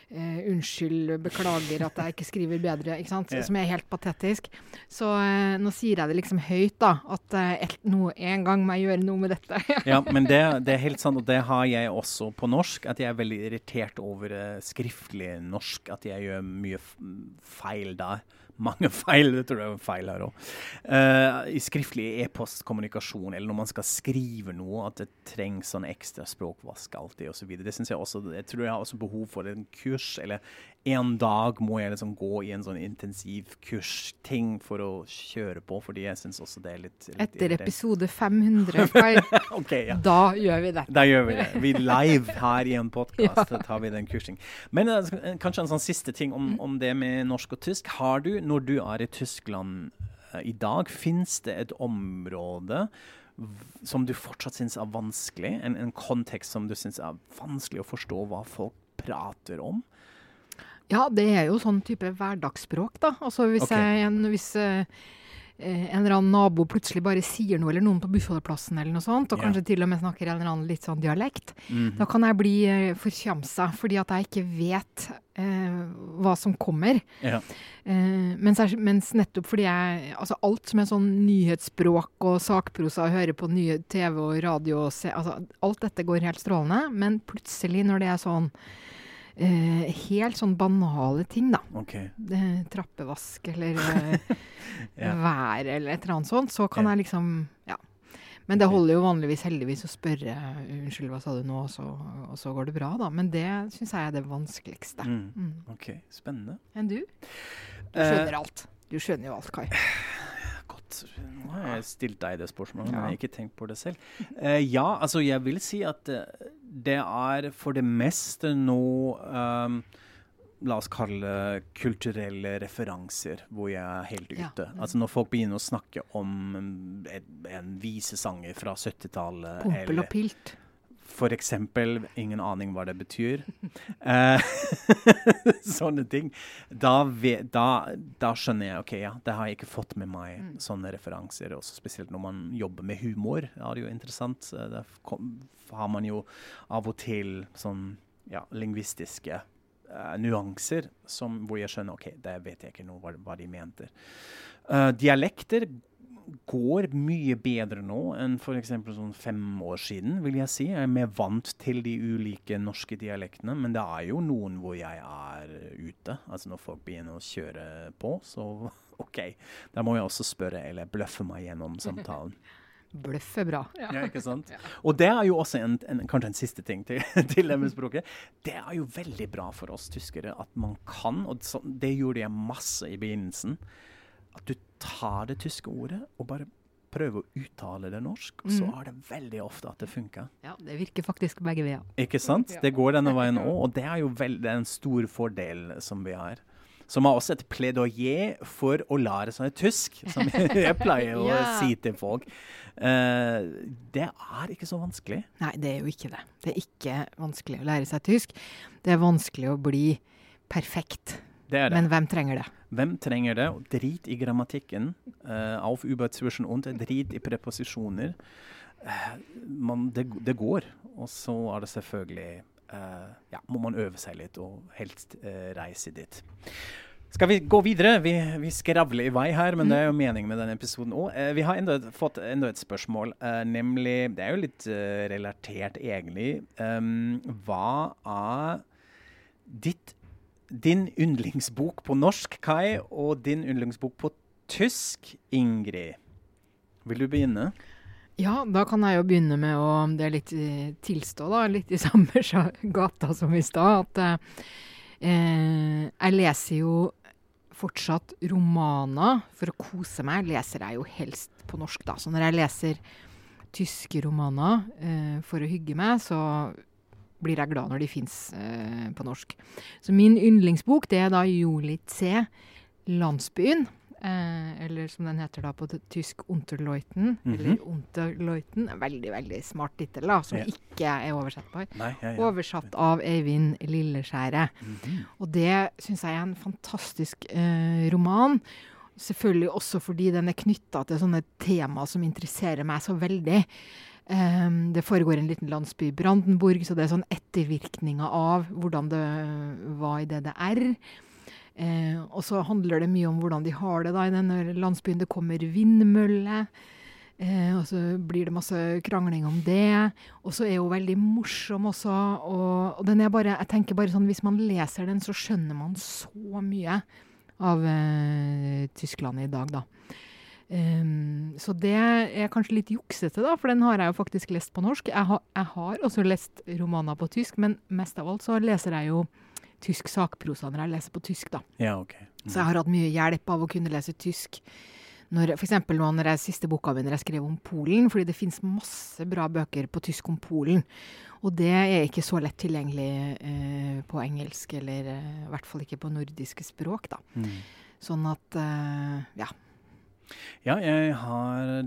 Uh, unnskyld, beklager at jeg ikke skriver bedre, ikke sant? Yeah. som er helt patetisk. Så uh, nå sier jeg det liksom høyt, da. At uh, no, en gang må jeg gjøre noe med dette. ja, men det, det, er helt sant, og det har jeg også på norsk. At jeg er veldig irritert over skriftlig norsk. At jeg gjør mye feil der mange feil. Det tror jeg er feil her òg. Uh, I skriftlig e-postkommunikasjon, eller når man skal skrive noe, at det trengs sånn ekstra språkvask alltid osv. Det synes jeg også, jeg tror jeg har også behov for en kurs, eller en dag må jeg liksom gå i en sånn intensivkursting for å kjøre på, fordi jeg syns også det er litt, litt Etter episode 500, okay, ja. da gjør vi det. Da gjør vi det. Vi live her i en podkast ja. tar vi den kursing. Men uh, kanskje en sånn siste ting om, om, det med norsk og tysk. Har du, når du er i Tyskland uh, i dag, fins det et område som du fortsatt syns er vanskelig? En, en kontekst som du syns er vanskelig å forstå hva folk prater om? Ja, det er jo sånn type hverdagsspråk, da. Altså hvis, okay. jeg, hvis uh, eh, en eller annen nabo plutselig bare sier noe, eller noen på bussholdeplassen eller noe sånt, og yeah. kanskje til og med snakker en eller annen litt sånn dialekt, Mhm. da kan jeg bli eh, forkjamsa fordi at jeg ikke vet eh, hva som kommer. Yeah. Eh, mens, jeg, mens nettopp fordi jeg Altså alt som er sånn nyhetsspråk og sakprosa, og hører på nye TV og radio og se, altså Alt dette går helt strålende, men plutselig når det er sånn eh, helt sånn banale ting, da. Okay. Eh, trappevask eller eh, Ja. vær eller et eller annet sånt, så kan Ja. jeg liksom Ja. Men det holder jo vanligvis heldigvis å spørre unnskyld, hva sa du nå, og så, og så går det bra, da. Men det syns jeg er det vanskeligste. Mm. Mm. OK. Spennende. Enn du? Du Eh, skjønner alt. Du skjønner jo alt, Kai. Nå har jeg stilt deg det spørsmålet, men jeg har ikke tenkt på det selv. Uh, ja, altså jeg vil si at eh, det er for det meste nå um, La oss kalle kulturelle referanser hvor jeg er helt Ja. ute. Altså Når folk begynner å snakke om en, en visesanger fra 70-tallet Pompel og pilt. For eksempel, ingen aning hva det betyr. Eh, sånne ting. Da, ve, da, da skjønner jeg ok, ja, det har jeg ikke fått med meg, Mm. sånne referanser. Også spesielt når man jobber med humor. Ja, det er jo interessant. Da har man jo av og til sånn ja, lingvistiske uh, nuanser som, hvor jeg skjønner ok, det vet jeg ikke noe hva, hva de mente. Uh, dialekter går mye bedre nå enn f.eks. sånn fem år siden, vil jeg si. Jeg er mer vant til de ulike norske dialektene, men det er jo noen hvor jeg er ute. Altså når folk begynner å kjøre på, så OK. Da må jeg også spørre eller bløffe meg gjennom samtalen. Bløff er bra. Ja, ikke sant? Og det er jo også en, en, kanskje en siste ting til, til det med språket. Det er jo veldig bra for oss tyskere at man kan, og det gjorde jeg masse i begynnelsen, at du tar det tyske ordet og bare prøver å uttale det norsk, og så har er det veldig ofte at det funker. Ja, det virker faktisk begge veier. Ikke sant? Det går denne veien òg, og det er jo vel, det er en stor fordel som vi har. Som har også et pleidoyer for å lære seg tysk, som jeg pleier å Ja. si til folk. Eh, det er ikke så vanskelig. Nei, det er jo ikke det. Det er ikke vanskelig å lære seg tysk. Det er vanskelig å bli perfekt. Det er det. Men hvem trenger det? Hvem trenger det? Drit i grammatikken. Uh, auf, über, zwischen und. Drit i preposisjoner. Uh, man, det, det går. Og så er det selvfølgelig uh, Ja, må man øve seg litt, og helst eh, reise dit. Skal vi gå videre? Vi, vi skravler i vei her, men det er jo meningen med denne episoden òg. vi har enda et, fått enda et spørsmål, eh, nemlig Det er jo litt eh, relatert, egentlig. Um, hva er ditt din yndlingsbok på norsk, Kai, og din yndlingsbok på tysk, Ingrid. Vil du begynne? Ja, da kan jeg jo begynne med å Det er litt eh, tilstå, da. Litt i samme gata som i stad. At eh, jeg leser jo fortsatt romaner. For å kose meg leser jeg jo helst på norsk, da. Så når jeg leser tyske romaner eh, for å hygge meg, så blir jeg glad når de fins eh, på norsk. Så min yndlingsbok det er da Jolit C. 'Landsbyen'. Eh, eller som den heter da på tysk 'Unterleuten'. Mhm. Eller 'Unterleuten'. En Veldig, veldig smart tittel, da, som Ja. ikke er oversettbar. Nei, ja, ja. Oversatt av Eivind Lilleskjæret. -hmm. Og det syns jeg er en fantastisk eh, roman. Selvfølgelig også fordi den er knytta til sånne tema som interesserer meg så veldig. Ehm, det foregår en liten landsby i Brandenburg, så det er sånn ettervirkninger av hvordan det var i DDR. Eh, og så handler det mye om hvordan de har det da i denne landsbyen. Det kommer vindmølle. Eh, og så blir det masse krangling om det. Og så er hun veldig morsom også. Og, og den er bare, jeg tenker bare sånn, hvis man leser den, så skjønner man så mye av eh, Tyskland i dag, da. Ehm, så det er kanskje litt juksete, da, for den har jeg jo faktisk lest på norsk. Jeg, ha, jeg har også lest romaner på tysk, men mest av alt så leser jeg jo tysk sakprosa når jeg leser på tysk, da. Ja, OK. Så jeg har hatt mye hjelp av å kunne lese tysk. Når, for eksempel nå når jeg siste boka mi når jeg skrev om Polen, fordi det finnes masse bra bøker på tysk om Polen. Og det er ikke så lett tilgjengelig eh, på engelsk, eller eh, i hvert fall ikke på nordiske språk, da. Mm. Sånn at eh, ja. Ja, jeg har,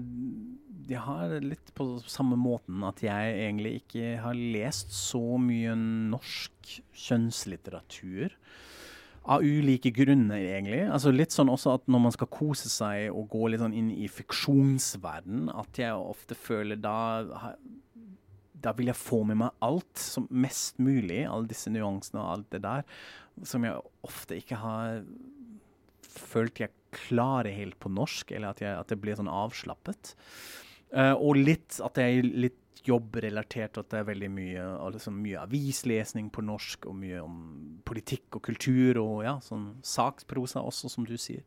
jeg har litt på samme måten at jeg egentlig ikke har lest så mye norsk kjønnslitteratur. av ulike grunner, egentlig. Altså Litt sånn også at når man skal kose seg og gå litt sånn inn i fiksjonsverden, at jeg ofte føler da da vil jeg få med meg alt som mest mulig, alle disse nyansene og alt det der, som jeg ofte ikke har følt jeg klarer helt på norsk, eller at, jeg, at det blir sånn avslappet. Uh, og litt at det er litt jobbrelatert, at det er veldig mye, altså mye avislesning på norsk, og mye om politikk og kultur, og ja, sånn saksprosa også, som du sier.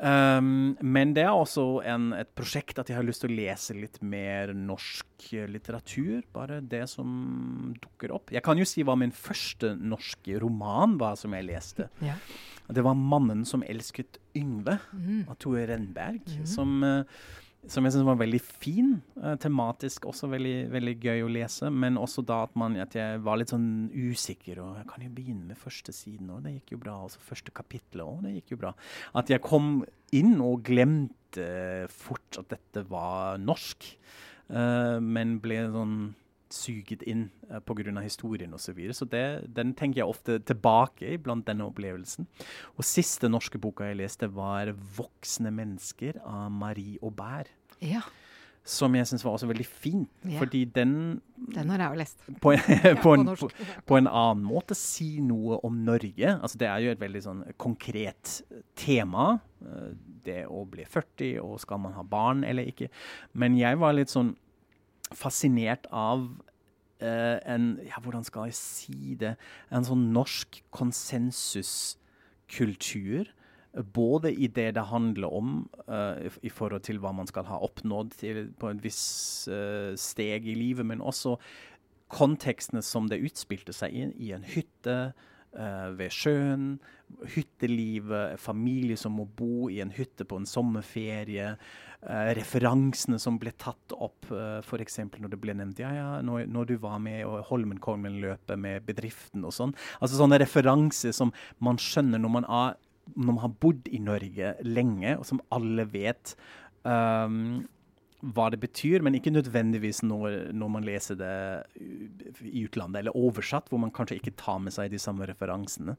Um, men det er også en, et prosjekt at jeg har lyst til å lese litt mer norsk litteratur. Bare det som dukker opp. Jeg kan jo si hva min første norske roman var som jeg leste. Ja. Det var 'Mannen som elsket Yngve' mm. av Tore Renberg. Mm. Som uh, som jeg syns var veldig fin. Uh, tematisk også veldig, veldig, gøy å lese. Men også da at, man, at, jeg var litt sånn usikker. Og jeg kan jo begynne med første siden, og det gikk jo bra. Og så første kapittel, og det gikk jo bra. At jeg kom inn og glemte fort at dette var norsk. Uh, men ble sånn suget inn uh, pga. historien osv. Så, videre. så det, den tenker jeg ofte tilbake i blant denne opplevelsen. Og siste norske boka jeg leste, var 'Voksne mennesker' av Marie Aubert. Ja. Som jeg syns var også veldig fin. Ja. Fordi den Den har jeg jo lest. På, på, en, på, på, en, annen måte si noe om Norge. Altså Det er jo et veldig sånn konkret tema. Eh, det å bli 40, og skal man ha barn eller ikke. Men jeg var litt sånn fascinert av eh, en Ja, hvordan skal jeg si det? En sånn norsk konsensuskultur. Både i det det handler om uh, i, forhold til hva man skal ha oppnådd til, på en viss uh, steg i livet, men også kontekstene som det utspilte seg i, i en hytte, ved sjøen. Hyttelivet, familie som må bo i en hytte på en sommerferie. Uh, referansene som ble tatt opp, uh, f.eks. når det ble nevnt ja, ja, når, når du var med og Holmenkollen-løpet med bedriften og sånn. Altså Sånne referanser som man skjønner når man, er, når man har bodd i Norge lenge, og som alle vet. Um, hva det betyr, men ikke nødvendigvis når, når, man leser det i utlandet, eller oversatt, hvor man kanskje ikke tar med seg de samme referansene.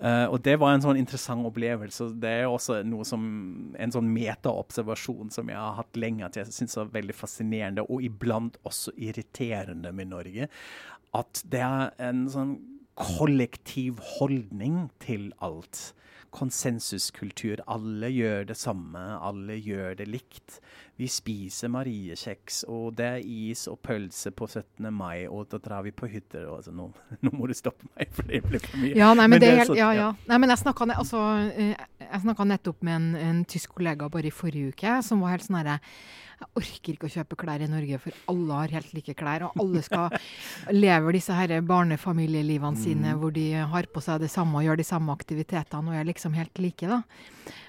Uh, og Det var en sånn interessant opplevelse. Det er også noe som, en sånn metaobservasjon som jeg har hatt lenge, at jeg syns er veldig fascinerende, og iblant også irriterende med Norge. At det er en sånn kollektiv holdning til alt konsensuskultur. Alle gjør det samme, alle gjør det likt. Vi spiser mariekjeks, og det er is og pølse på 17. mai, og da drar vi på hytter. Altså, nå, nå, må du stoppe meg, for det blir for mye. Ja, nei, men, men det er så, ja, ja. Nei, men jeg snakka altså, nettopp med en, en tysk kollega bare i forrige uke, som var helt sånn herre jeg orker ikke å kjøpe klær i Norge, for alle har helt like klær. Og alle skal leve disse her barnefamilielivene sine mm. hvor de har på seg det samme og gjør de samme aktivitetene og er liksom helt like. da.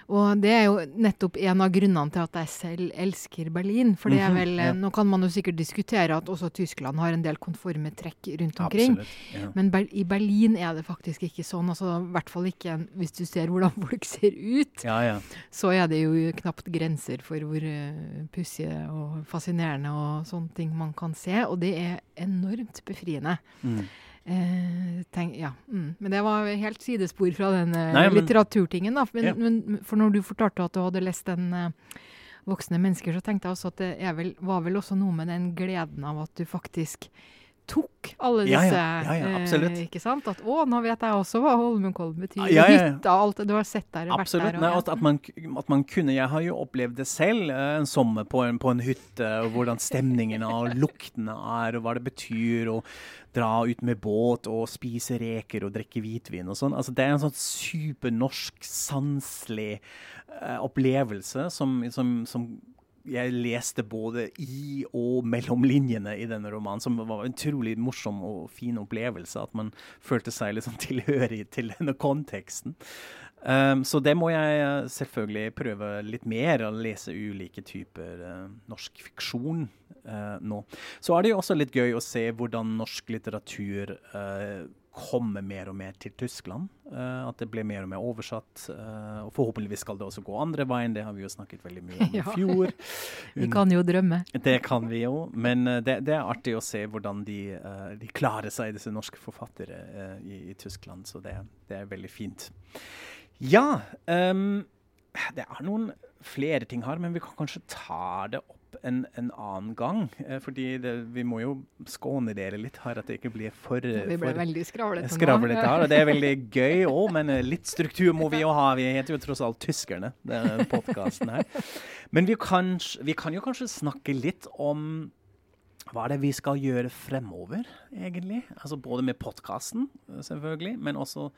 Og det er jo nettopp en av grunnene til at jeg selv elsker Berlin. For det er mhm, vel, ja. Nå kan man jo sikkert diskutere at også Tyskland har en del konforme trekk rundt omkring. Absolutt, ja. Men ber i Berlin er det faktisk ikke sånn. altså I hvert fall ikke hvis du ser hvordan folk ser ut. Ja, så er det jo knapt grenser for hvor uh, pussige og fascinerende og sånne ting man kan se. Og det er enormt befriende. Mm. Eh, tenk, ja. mm. Men det var helt sidespor fra den eh, Nei, men, litteraturtingen. da. Men, ja. men, for når du fortalte at du hadde lest den eh, voksne mennesker, så tenkte jeg også at det vel, var vel også noe med den gleden av at du faktisk tok alle disse ja, ja, eh, Ikke sant? At å, nå vet jeg også hva Holmenkollen betyr. Ja, Hytta, alt det du har sett der. Absolutt. Vært der, Nei, at, man, at, man, kunne Jeg har jo opplevd det selv eh, en sommer på en, på en hytte, og hvordan stemningen og luktene er, og hva det betyr. å dra ut med båt og spise reker og drikke hvitvin og sånn. Altså, det er en sånn supernorsk, sanselig uh, opplevelse som, som, som jeg leste både i og mellom linjene i denne romanen, som var en utrolig morsom og fin opplevelse. At man følte seg liksom tilhørig til denne konteksten. Um, så det må jeg eh, selvfølgelig prøve litt mer, å lese ulike typer uh, norsk fiksjon uh, nå. Så er det jo også litt gøy å se hvordan norsk litteratur uh, komme mer og mer til Tyskland. Uh, at det blir mer og mer oversatt. Uh, og forhåpentligvis skal det også gå andre veien, det har vi jo snakket veldig mye om i fjor. vi kan jo drømme. Det kan vi jo, men uh, det, det, er artig å se hvordan de, de klarer seg, disse norske forfattere i, i, Tyskland. Så det, det, er veldig fint. Ja, um, det er noen flere ting her, men vi kan kanskje ta det opp en, en annen gang. Eh, fordi det, vi må jo skåne dere litt her, at det ikke blir for Vi ble veldig skravlete nå. her, og Det er veldig gøy òg, men eh, litt struktur må vi jo ha. Vi heter jo tross alt tyskerne, denne podkasten her. Men vi kan, vi kan jo kanskje snakke litt om hva er det vi skal gjøre fremover, egentlig? Altså Både med podkasten, selvfølgelig, men også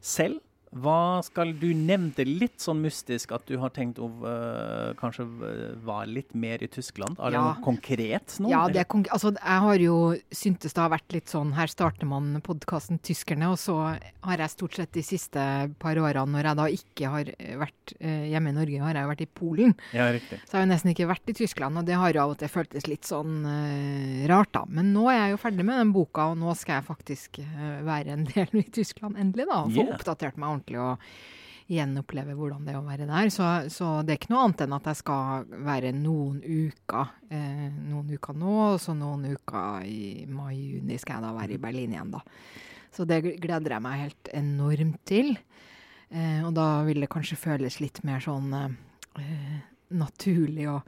selv. Hva skal du nevnte litt sånn mystisk at du har tenkt å uh, kanskje være litt mer i Tyskland? Er ja. det noe konkret nå? Ja, det er altså, jeg har jo syntes det har vært litt sånn Her starter man podkasten 'Tyskerne', og så har jeg stort sett de siste par årene, når jeg da ikke har vært uh, hjemme i Norge, har jeg vært i Polen. Ja, riktig. Så jeg har jo nesten ikke vært i Tyskland, og det har jo av og til føltes litt sånn uh, rart, da. Men nå er jeg jo ferdig med den boka, og nå skal jeg faktisk være en del i Tyskland endelig, da. Og få yeah. oppdatert meg ordentlig ordentlig å gjenoppleve hvordan det er å være der. Så, så, det er ikke noe annet enn at jeg skal være noen uker. Eh, noen uker nå, og så noen uker i mai-juni skal jeg da være i Berlin igjen, da. Så det gleder jeg meg helt enormt til. Eh, og da vil det kanskje føles litt mer sånn eh, naturlig å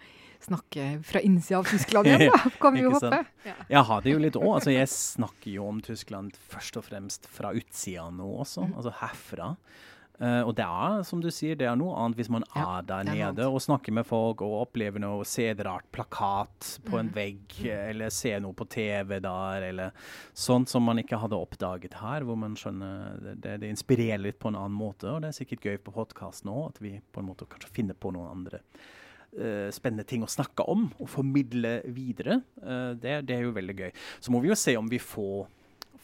snakke fra innsida av Tyskland igjen, da, kan vi jo håpe. Ja. Jeg har det jo litt òg. Altså, jeg snakker jo om Tyskland først og fremst fra utsida nå også, mm. altså herfra. Uh, og det er, som du sier, det er noe annet hvis man ja, er der nede og snakker med folk og opplever noe, ser et rart plakat på mm. en vegg, mm. eller ser noe på TV der, eller sånt som man ikke hadde oppdaget her, hvor man skjønner det, det inspirerer litt på en annen måte. Og det er sikkert gøy på podkast nå, at vi på en måte kanskje finner på noen andre spennende ting å snakke om og formidle videre. Uh, det, det er jo veldig gøy. Så må vi jo se om vi får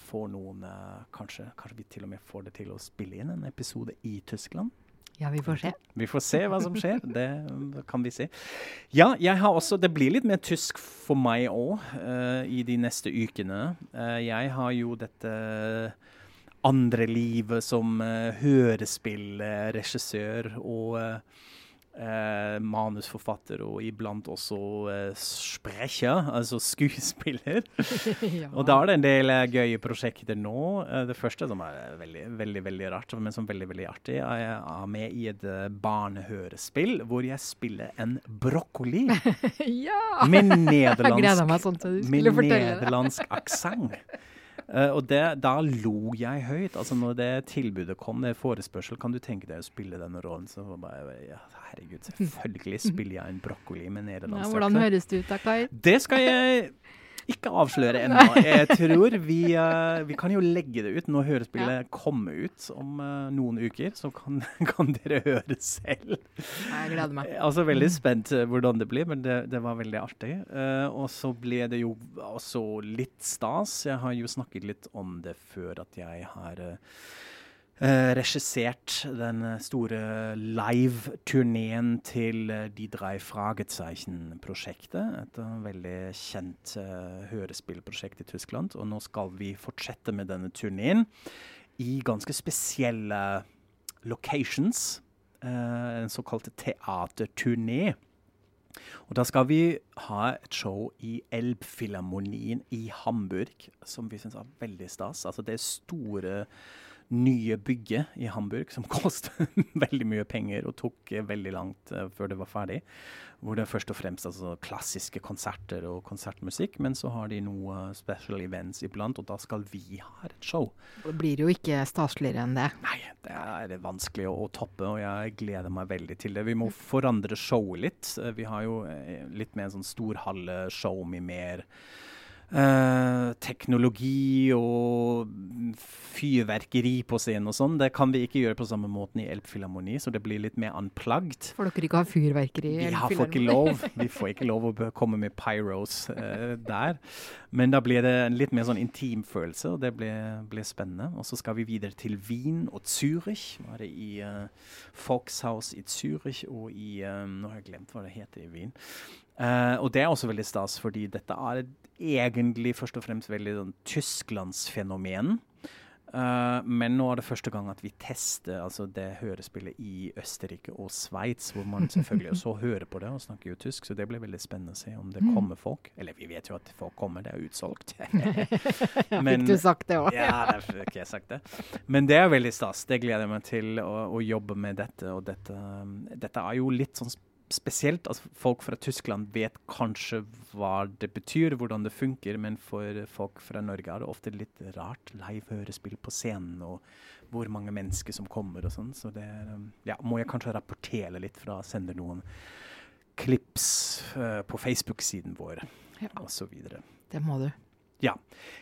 får noen uh, kanskje, kanskje, vi til og med får det til å spille inn en episode i Tyskland. Ja, vi får se. Vi får se hva som skjer. Det kan vi se. Ja, jeg har også Det blir litt mer tysk for meg òg uh, i de neste ukene. Uh, jeg har jo dette andre livet som uh, hørespillregissør og eh, manusforfatter og iblant også eh, sprecher, altså skuespiller. ja. Og da er det en del eh, gøye prosjekter nå. Eh, det første som er veldig, veldig veldig rart, men som er veldig veldig artig, er jeg er med i et uh, barnehørespill hvor jeg spiller en brokkoli. ja! Med nederlandsk, sånn med nederlandsk aksent. Uh, og det, da lo jeg høyt. Altså når det tilbudet kom, det forespørsel, kan du tenke deg å spille denne rollen? Så bare, ja, herregud, selvfølgelig spiller jeg en brokkoli med nederlandsk ja, Hvordan høres det ut da, Kai? Det skal jeg ikke avsløre ennå. Jeg tror vi, uh, vi kan jo legge det ut når hørespillet ja. kommer ut om uh, noen uker. Så kan, kan, dere høre selv. Jeg gleder meg. Altså Veldig spent uh, hvordan det blir, men det, det var veldig artig. og så ble det jo også litt stas. Jeg har jo snakket litt om det før at jeg har Uh, regissert den store live-turneen til uh, De drei Fragezeichen-prosjektet. Et uh, veldig kjent hørespillprosjekt i Tyskland. Og nå skal vi fortsette med denne turneen i ganske spesielle locations. en såkalt teaterturné. Og da skal vi ha et show i Elbphilharmonien i Hamburg, som vi syns er veldig stas. Altså det er store nye bygget i Hamburg, som kostet veldig mye penger og tok veldig langt uh, før det var ferdig. Hvor det er først og fremst altså, klassiske konserter og konsertmusikk, men så har de noe special events iblant, og da skal vi ha et show. Det blir jo ikke staseligere enn det. Nei, det er vanskelig å, å, toppe, og jeg gleder meg veldig til det. Vi må forandre showet litt. Eh, vi har jo eh, litt mer en sånn storhalleshow med mer Uh, teknologi og fyrverkeri på scenen og sånn. Det kan vi ikke gjøre på samme måten i Elbphilharmoni, så det blir litt mer unplugged. Får dere ikke ha fyrverkeri i Elbphilharmoni? Vi får ikke lov. Å komme med pyros uh, der. Men da blir det en litt mer sånn intim følelse, og det blir, blir spennende. Og så skal vi videre til Wien og Zürich. Var det i uh, Volkshaus i Zürich og i um, Nå har jeg glemt hva det heter i Wien. Uh, og det er også veldig stas, fordi dette er egentlig først og fremst veldig sånn Tysklandsfenomen. Uh, men nå er det første gang at vi tester altså det hørespillet i Østerrike og Sveits, hvor man selvfølgelig også hører på det og snakker jo tysk. Så det blir veldig spennende å se om det kommer folk. Eller vi vet jo at folk kommer, det er utsolgt. men, fikk du sagt det òg? ja, det fikk jeg sagt det. Men det er veldig stas. Det gleder jeg meg til å, å jobbe med dette. Og dette, dette er jo litt sånn spesielt altså folk fra Tyskland vet kanskje hva det betyr, hvordan det funker, men for folk fra Norge er det ofte litt rart. Live-hørespill på scenen og hvor mange mennesker som kommer og sånn. Så det er, ja, må jeg kanskje rapportere litt fra, sende noen klips uh, på Facebook-siden vår ja. osv. Det må du. Ja.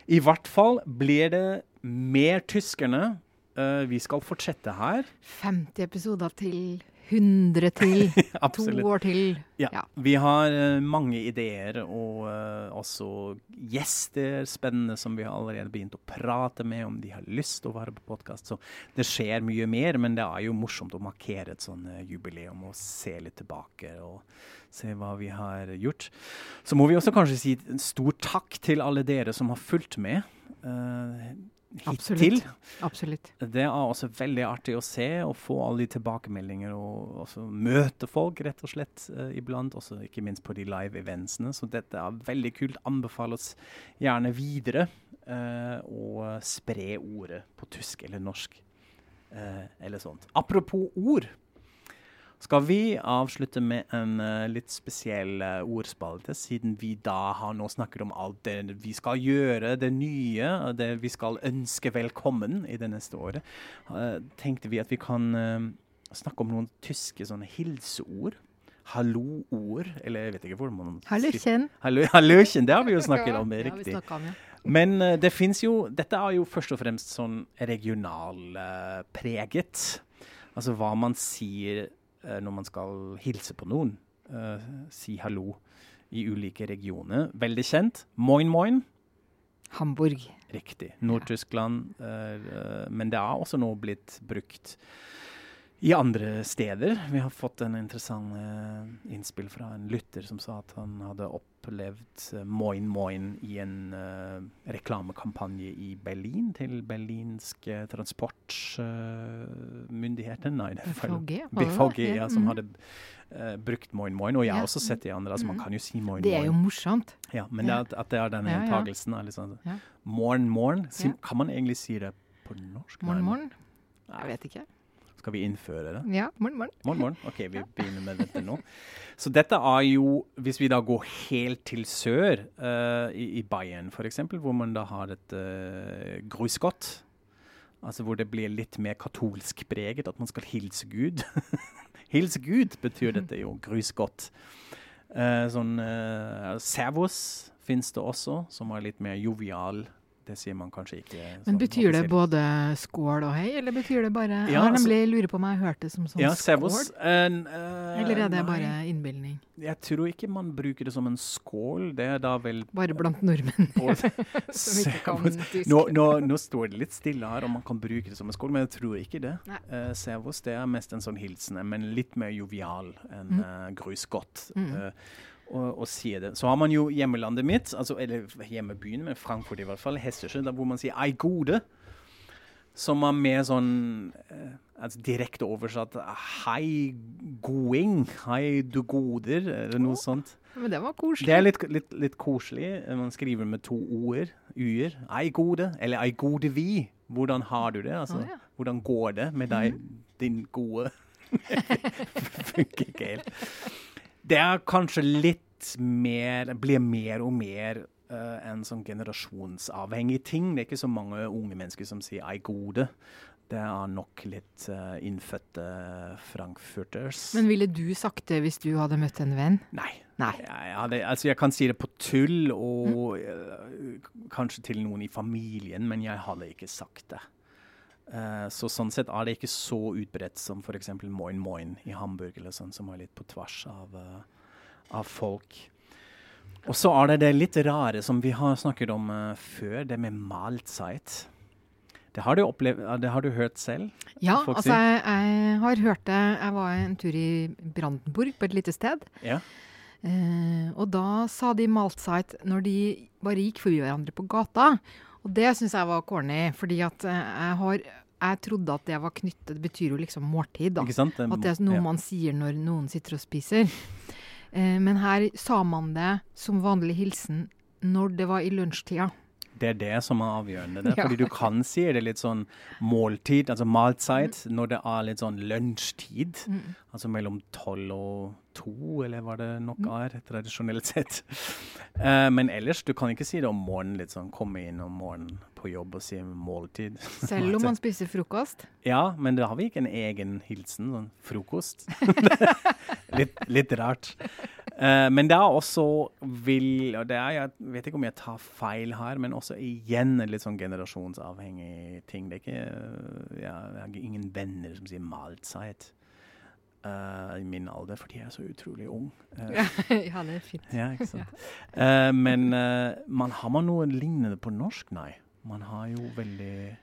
I hvert fall blir det mer tyskerne. Uh, vi skal fortsette her. 50 episoder til 100 til, to år til. Ja. ja. Vi har uh, mange ideer og uh, også gjester spennende som vi har allerede begynt å prate med om de har lyst til å være på podkast. Så det skjer mye mer, men det er jo morsomt å markere et sånn uh, jubileum og se litt tilbake og se hva vi har gjort. Så må vi også kanskje si en stor takk til alle dere som har fulgt med. Uh, hittil. Absolutt. Det er også veldig artig å se og få alle de tilbakemeldinger og også møte folk rett og slett uh, iblant. Også ikke minst på de live eventsene. Så dette er veldig kult. Anbefales gjerne videre uh, å spre ordet på tysk eller norsk uh, eller sånt. Apropos ord skal vi avslutte med en uh, litt spesiell uh, ordspalte, siden vi da har nå snakket om alt det vi skal gjøre, det nye, det vi skal ønske velkommen i det neste året. Uh, tenkte vi at vi kan snakke om noen tyske sånne hilseord. Hallo-ord, eller jeg vet ikke hvor man Hallöchen. Hallöchen, det har vi jo snakket om, det er riktig. Ja, Om, ja. Men det fins jo Dette er jo først og fremst sånn regionalpreget. altså hva man sier når man skal hilse på noen. Uh, si hallo i ulike regioner. Veldig kjent. Moin, moin. Hamburg. Riktig. Nord-Tyskland. Uh, men det er også nå blitt brukt i andre steder. Vi har fått en interessant uh, innspill fra en lytter som sa at han hadde opplevd uh, Moin Moin i en uh, reklamekampanje i Berlin til berlinske transportmyndigheter. Nei, det er BVG ja, som mm. hadde brukt Moin Moin. Og jeg har også sett i andre. altså Man mm. kan jo si Moin Moin. Det er jo morsomt. Ja, Men det at, at, det er denne gjentagelsen av liksom, Morn morgen. Kan man egentlig si det på norsk? Morn, morn? Jeg vet ikke. Skal vi innføre det? Ja. Morgen, morgen. Morgen, morgen. OK, vi begynner med dette nå. Så dette er jo, hvis vi da går helt til sør, uh, i, i Bayern f.eks., hvor man da har et uh, gruskott altså hvor det blir litt mer katolsk preget, at man skal hilse Gud. hilse Gud betyr dette jo, Grusgodt. Uh, sånn uh, servus finnes det også, som er litt mer jovial det sier man kanskje ikke. Men sånn Betyr det både skål og hei, eller betyr det bare ja, Jeg har nemlig lurer på om jeg har hørt det som sånn ja, skål. Uh, eller er det nei, bare innbilning? Jeg tror ikke man bruker det som en skål. Det er da vel Bare blant nordmenn som ikke kan tysk. Nå, nå, nå, står det litt stille her om man kan bruke det som en skål, men jeg tror ikke det. Uh, servus det er mest en sånn hilsen, men litt mer jovial enn mm. uh, grusgodt. Mm. Uh, og, og sier det. Så har man jo hjemmelandet mitt, altså, eller hjemmebyen, men Frankfurt i hvert fall, Hessesjø, hvor man sier 'ei gode'. Som er mer sånn eh, altså direkte oversatt 'hei going', 'hei du goder', eller noe oh, sånt. Men det var koselig. Det er litt, litt, litt koselig. Man skriver med to o-er, u-er. 'Ei gode', eller 'ei gode vi'. Hvordan har du det? Altså, oh, ja. Hvordan går det med deg, -hmm. din gode? Funker ikke helt. Det er kanskje litt mer Blir mer og mer uh, en sånn generasjonsavhengig ting. Det er ikke så mange unge mennesker som sier 'ei gode'. Det er nok litt uh, innfødte frankfurters. Men ville du sagt det hvis du hadde møtt en venn? Nei. Nei. Jeg, hadde, altså jeg kan si det på tull, og mm. uh, kanskje til noen i familien, men jeg hadde ikke sagt det. Uh, så sånn sett er det ikke så utbredt som f.eks. Moin Moin i Hamburg, eller sånn, som er litt på tvers av, uh, av folk. Og så er det det litt rare som vi har snakket om uh, før, det med Mahlzeit. Det har, opplevd, det har du hørt selv? Ja, altså jeg, jeg, har hørt det. Jeg var en tur i Brandenburg, på et lite sted. Ja. og da sa de Malzeit når de bare gikk forbi hverandre på gata. Og det syns jeg var corny, fordi at eh, jeg har jeg trodde at det var knyttet Det betyr jo liksom måltid, da. Det, At det er noe ja. man sier når noen sitter og spiser. Eh, men her sa man det som vanlig hilsen når det var i lunsjtida. Det er det som er avgjørende. Det. Ja. Fordi du kan si det litt sånn måltid, altså mahlzeit, når det er litt sånn lunsjtid. Mm. Altså mellom tolv og to, eller hva det nok er, tradisjonelt sett. Uh, men ellers, du kan ikke si det om morgenen, litt sånn komme inn om morgenen på jobb og si måltid. Selv om man spiser frokost. Ja, men da har vi ikke en egen hilsen, sånn frokost. litt, litt rart. Eh, men det er også vil, og det er, Jeg vet ikke om jeg tar feil her, men også igjen en litt sånn generasjonsavhengig ting. Det er ikke, eh, ja, jeg har ingen venner som sier mahlzeit uh, i min alder, fordi jeg er så utrolig ung. Uh, ja, det er fint. ja, ikke sant. Eh, men eh, man, har man noe lignende på norsk? Nei. Man har jo veldig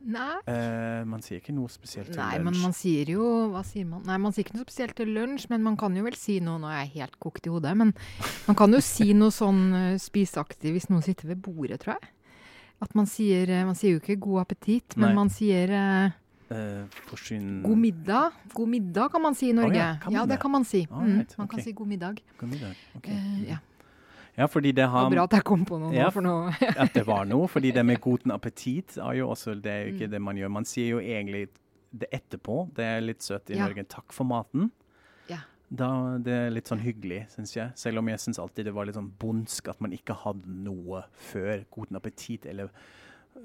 Nei. eh, Man sier ikke noe spesielt til Nei, lunsj. men man sier jo Hva sier man? Nei, man sier ikke noe spesielt til lunsj, men man kan jo vel si noe Nå er jeg helt kokt i hodet, men man kan jo si noe sånn uh, spiseaktig hvis noen sitter ved bordet, tror jeg. At man sier eh, Man sier jo ikke 'god appetitt', men Nei. man sier eh, Eh, forsyn... 'god middag'. God middag kan man si i Norge. ja, kan ja, det kan man si. Mm, man kan si 'god middag'. God middag. ok. Uh, ja. Ja, fordi det har... Det var bra at jeg kom på noe nå, Ja. for noe. at det var noe. Fordi det med guten appetitt er jo også det er jo ikke Mm. det man gjør. Man sier jo egentlig det etterpå. Det er litt søtt i Ja. Norge. Takk for maten. Ja. Da, det er litt sånn hyggelig, syns jeg. Selv om jeg syns alltid det var litt sånn bondsk at man ikke hadde noe før guten appetitt eller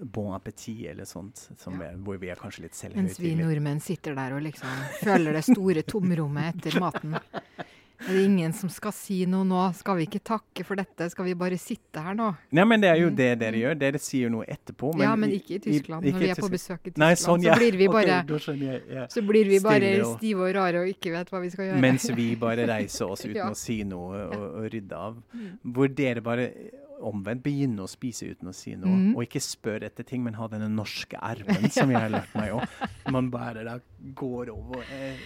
bon appétit eller sånt, som Ja. er, hvor vi er kanskje litt Mens vi nordmenn sitter der og liksom føler det store tomrommet etter maten. Er det ingen som skal si noe nå? Skal vi ikke takke for dette? Skal vi bare sitte her nå? Nei, men det er jo Mm. det dere gjør. Dere sier noe etterpå. ja, men ikke i Tyskland. ikke Når vi er på besøk i Tyskland, Nei, sånn, ja. så blir vi bare, okay, jeg. Ja. så blir vi bare og- stive og rare og ikke vet hva vi skal gjøre. Mens vi bare reiser oss uten Ja. å si noe og, og rydde av. Mm. Hvor dere bare omvendt begynne å spise uten å si noe. Mm. Og ikke spør etter ting, men ha denne norske arven som jeg har lært meg òg. Man bare da går over eh,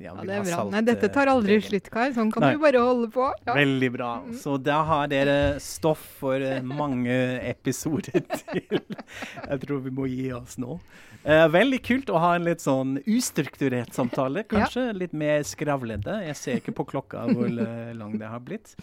ja, Ja, det er bra. Nei, dette tar eh, aldri degen. slutt, Kar. Sånn kan Nei. du bare holde på. Ja. Veldig bra. Så da har dere stoff for eh, mange episoder til. Jeg tror vi må gi oss nå. Eh, veldig kult å ha en litt sånn ustrukturert samtale. Kanskje litt mer skravlete. Jeg ser ikke på klokka hvor eh, lang det har blitt.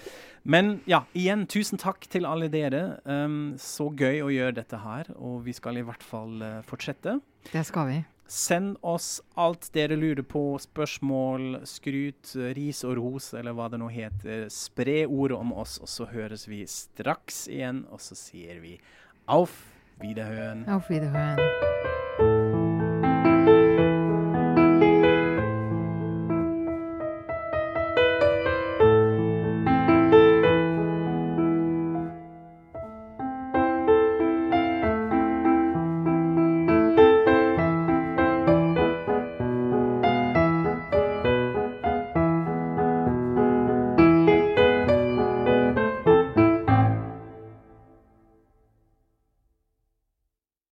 Men ja, igjen tusen takk til alle dere. Um, så gøy å gjøre dette her, og vi skal i hvert fall uh, fortsette. Det skal vi. Send oss alt dere lurer på, spørsmål, skryt, ris og ros, eller hva det nå heter. Spre ordet om oss, og så høres vi straks igjen. Og så sier vi auf Wiederhøen. Auf Wiederhören.